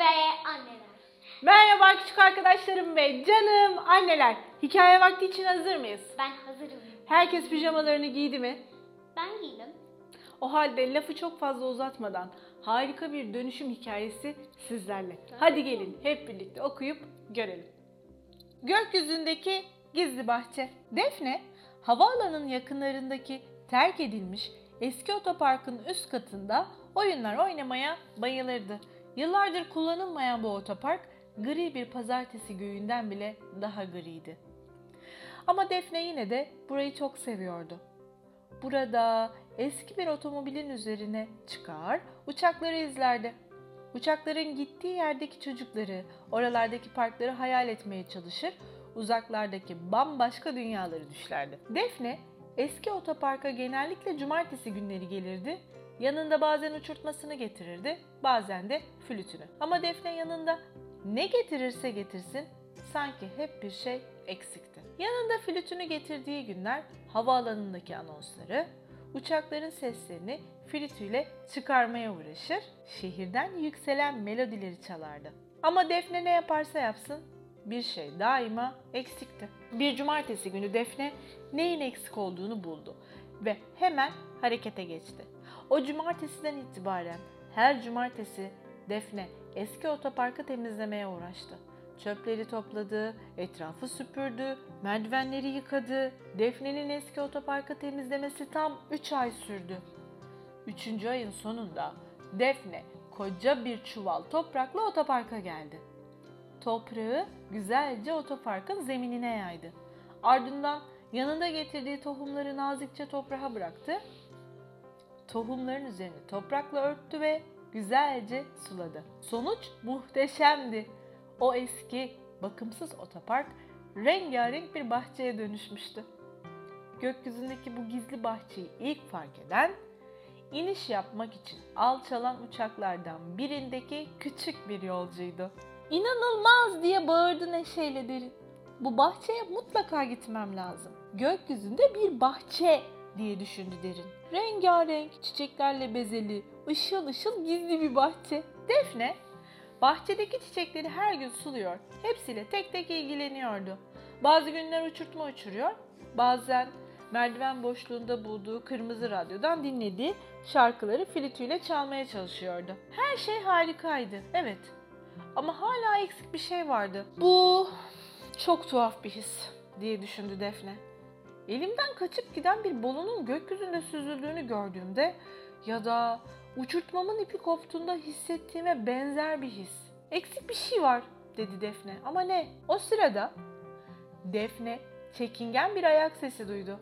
ve anneler. Merhaba küçük arkadaşlarım ve canım anneler. Hikaye vakti için hazır mıyız? Ben hazırım. Herkes pijamalarını giydi mi? Ben giydim. O halde lafı çok fazla uzatmadan harika bir dönüşüm hikayesi sizlerle. Hadi gelin hep birlikte okuyup görelim. Gökyüzündeki gizli bahçe. Defne, havaalanının yakınlarındaki terk edilmiş eski otoparkın üst katında oyunlar oynamaya bayılırdı. Yıllardır kullanılmayan bu otopark gri bir pazartesi göğünden bile daha griydi. Ama Defne yine de burayı çok seviyordu. Burada eski bir otomobilin üzerine çıkar, uçakları izlerdi. Uçakların gittiği yerdeki çocukları, oralardaki parkları hayal etmeye çalışır, uzaklardaki bambaşka dünyaları düşlerdi. Defne eski otoparka genellikle cumartesi günleri gelirdi. Yanında bazen uçurtmasını getirirdi, bazen de flütünü. Ama Defne yanında ne getirirse getirsin sanki hep bir şey eksikti. Yanında flütünü getirdiği günler havaalanındaki anonsları, uçakların seslerini flütüyle çıkarmaya uğraşır, şehirden yükselen melodileri çalardı. Ama Defne ne yaparsa yapsın bir şey daima eksikti. Bir cumartesi günü Defne neyin eksik olduğunu buldu ve hemen harekete geçti. O cumartesiden itibaren her cumartesi Defne eski otoparkı temizlemeye uğraştı. Çöpleri topladı, etrafı süpürdü, merdivenleri yıkadı. Defne'nin eski otoparkı temizlemesi tam 3 ay sürdü. Üçüncü ayın sonunda Defne koca bir çuval toprakla otoparka geldi. Toprağı güzelce otoparkın zeminine yaydı. Ardından yanında getirdiği tohumları nazikçe toprağa bıraktı. Tohumların üzerini toprakla örttü ve güzelce suladı. Sonuç muhteşemdi. O eski, bakımsız otopark rengarenk bir bahçeye dönüşmüştü. Gökyüzündeki bu gizli bahçeyi ilk fark eden, iniş yapmak için alçalan uçaklardan birindeki küçük bir yolcuydu. İnanılmaz diye bağırdı neşeyle derin. Bu bahçeye mutlaka gitmem lazım. Gökyüzünde bir bahçe diye düşündü derin. Rengarenk, çiçeklerle bezeli, ışıl ışıl gizli bir bahçe. Defne Bahçedeki çiçekleri her gün suluyor, hepsiyle tek tek ilgileniyordu. Bazı günler uçurtma uçuruyor, bazen merdiven boşluğunda bulduğu kırmızı radyodan dinlediği şarkıları flütüyle çalmaya çalışıyordu. Her şey harikaydı, evet. Ama hala eksik bir şey vardı. Bu çok tuhaf bir his diye düşündü Defne. Elimden kaçıp giden bir balonun gökyüzünde süzüldüğünü gördüğümde ya da uçurtmamın ipi koptuğunda hissettiğime benzer bir his. Eksik bir şey var dedi Defne ama ne? O sırada Defne çekingen bir ayak sesi duydu.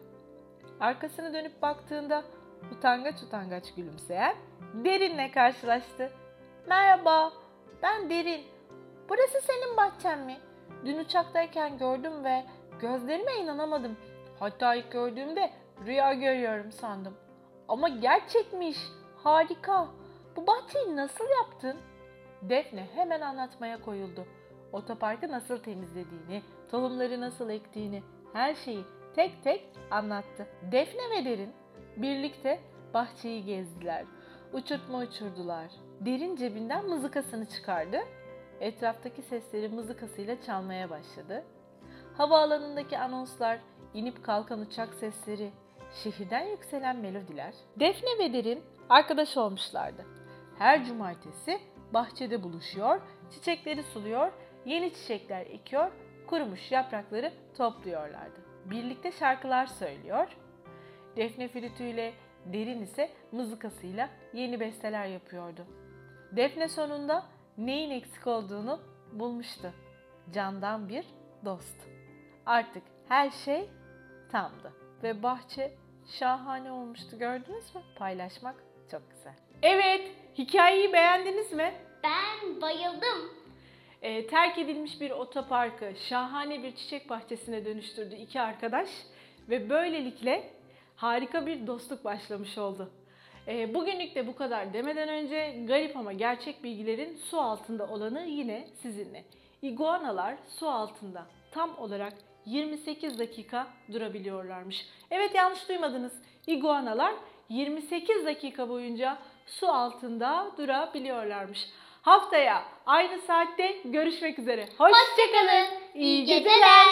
Arkasını dönüp baktığında utangaç utangaç gülümseyen Derin'le karşılaştı. Merhaba, ben Derin. Burası senin bahçen mi? Dün uçaktayken gördüm ve gözlerime inanamadım. Hatta ilk gördüğümde rüya görüyorum sandım. Ama gerçekmiş. Harika. Bu bahçeyi nasıl yaptın? Defne hemen anlatmaya koyuldu. Otoparkı nasıl temizlediğini, tohumları nasıl ektiğini, her şeyi tek tek anlattı. Defne ve Derin birlikte bahçeyi gezdiler. Uçurtma uçurdular. Derin cebinden mızıkasını çıkardı. Etraftaki sesleri mızıkasıyla çalmaya başladı. Havaalanındaki anonslar, inip kalkan uçak sesleri, şehirden yükselen melodiler. Defne ve Derin arkadaş olmuşlardı. Her cumartesi bahçede buluşuyor, çiçekleri suluyor, yeni çiçekler ekiyor, kurumuş yaprakları topluyorlardı. Birlikte şarkılar söylüyor. Defne flütüyle, Derin ise mızıkasıyla yeni besteler yapıyordu. Defne sonunda neyin eksik olduğunu bulmuştu. Candan bir dost. Artık her şey tamdı ve bahçe şahane olmuştu gördünüz mü? Paylaşmak çok güzel. Evet, hikayeyi beğendiniz mi? Ben bayıldım. Ee, terk edilmiş bir otoparkı şahane bir çiçek bahçesine dönüştürdü iki arkadaş ve böylelikle harika bir dostluk başlamış oldu. Ee, bugünlük de bu kadar demeden önce garip ama gerçek bilgilerin su altında olanı yine sizinle. İguanalar su altında tam olarak 28 dakika durabiliyorlarmış. Evet yanlış duymadınız. İguanalar 28 dakika boyunca su altında durabiliyorlarmış. Haftaya aynı saatte görüşmek üzere. Hoşçakalın. Hoşçakalın. İyi geceler.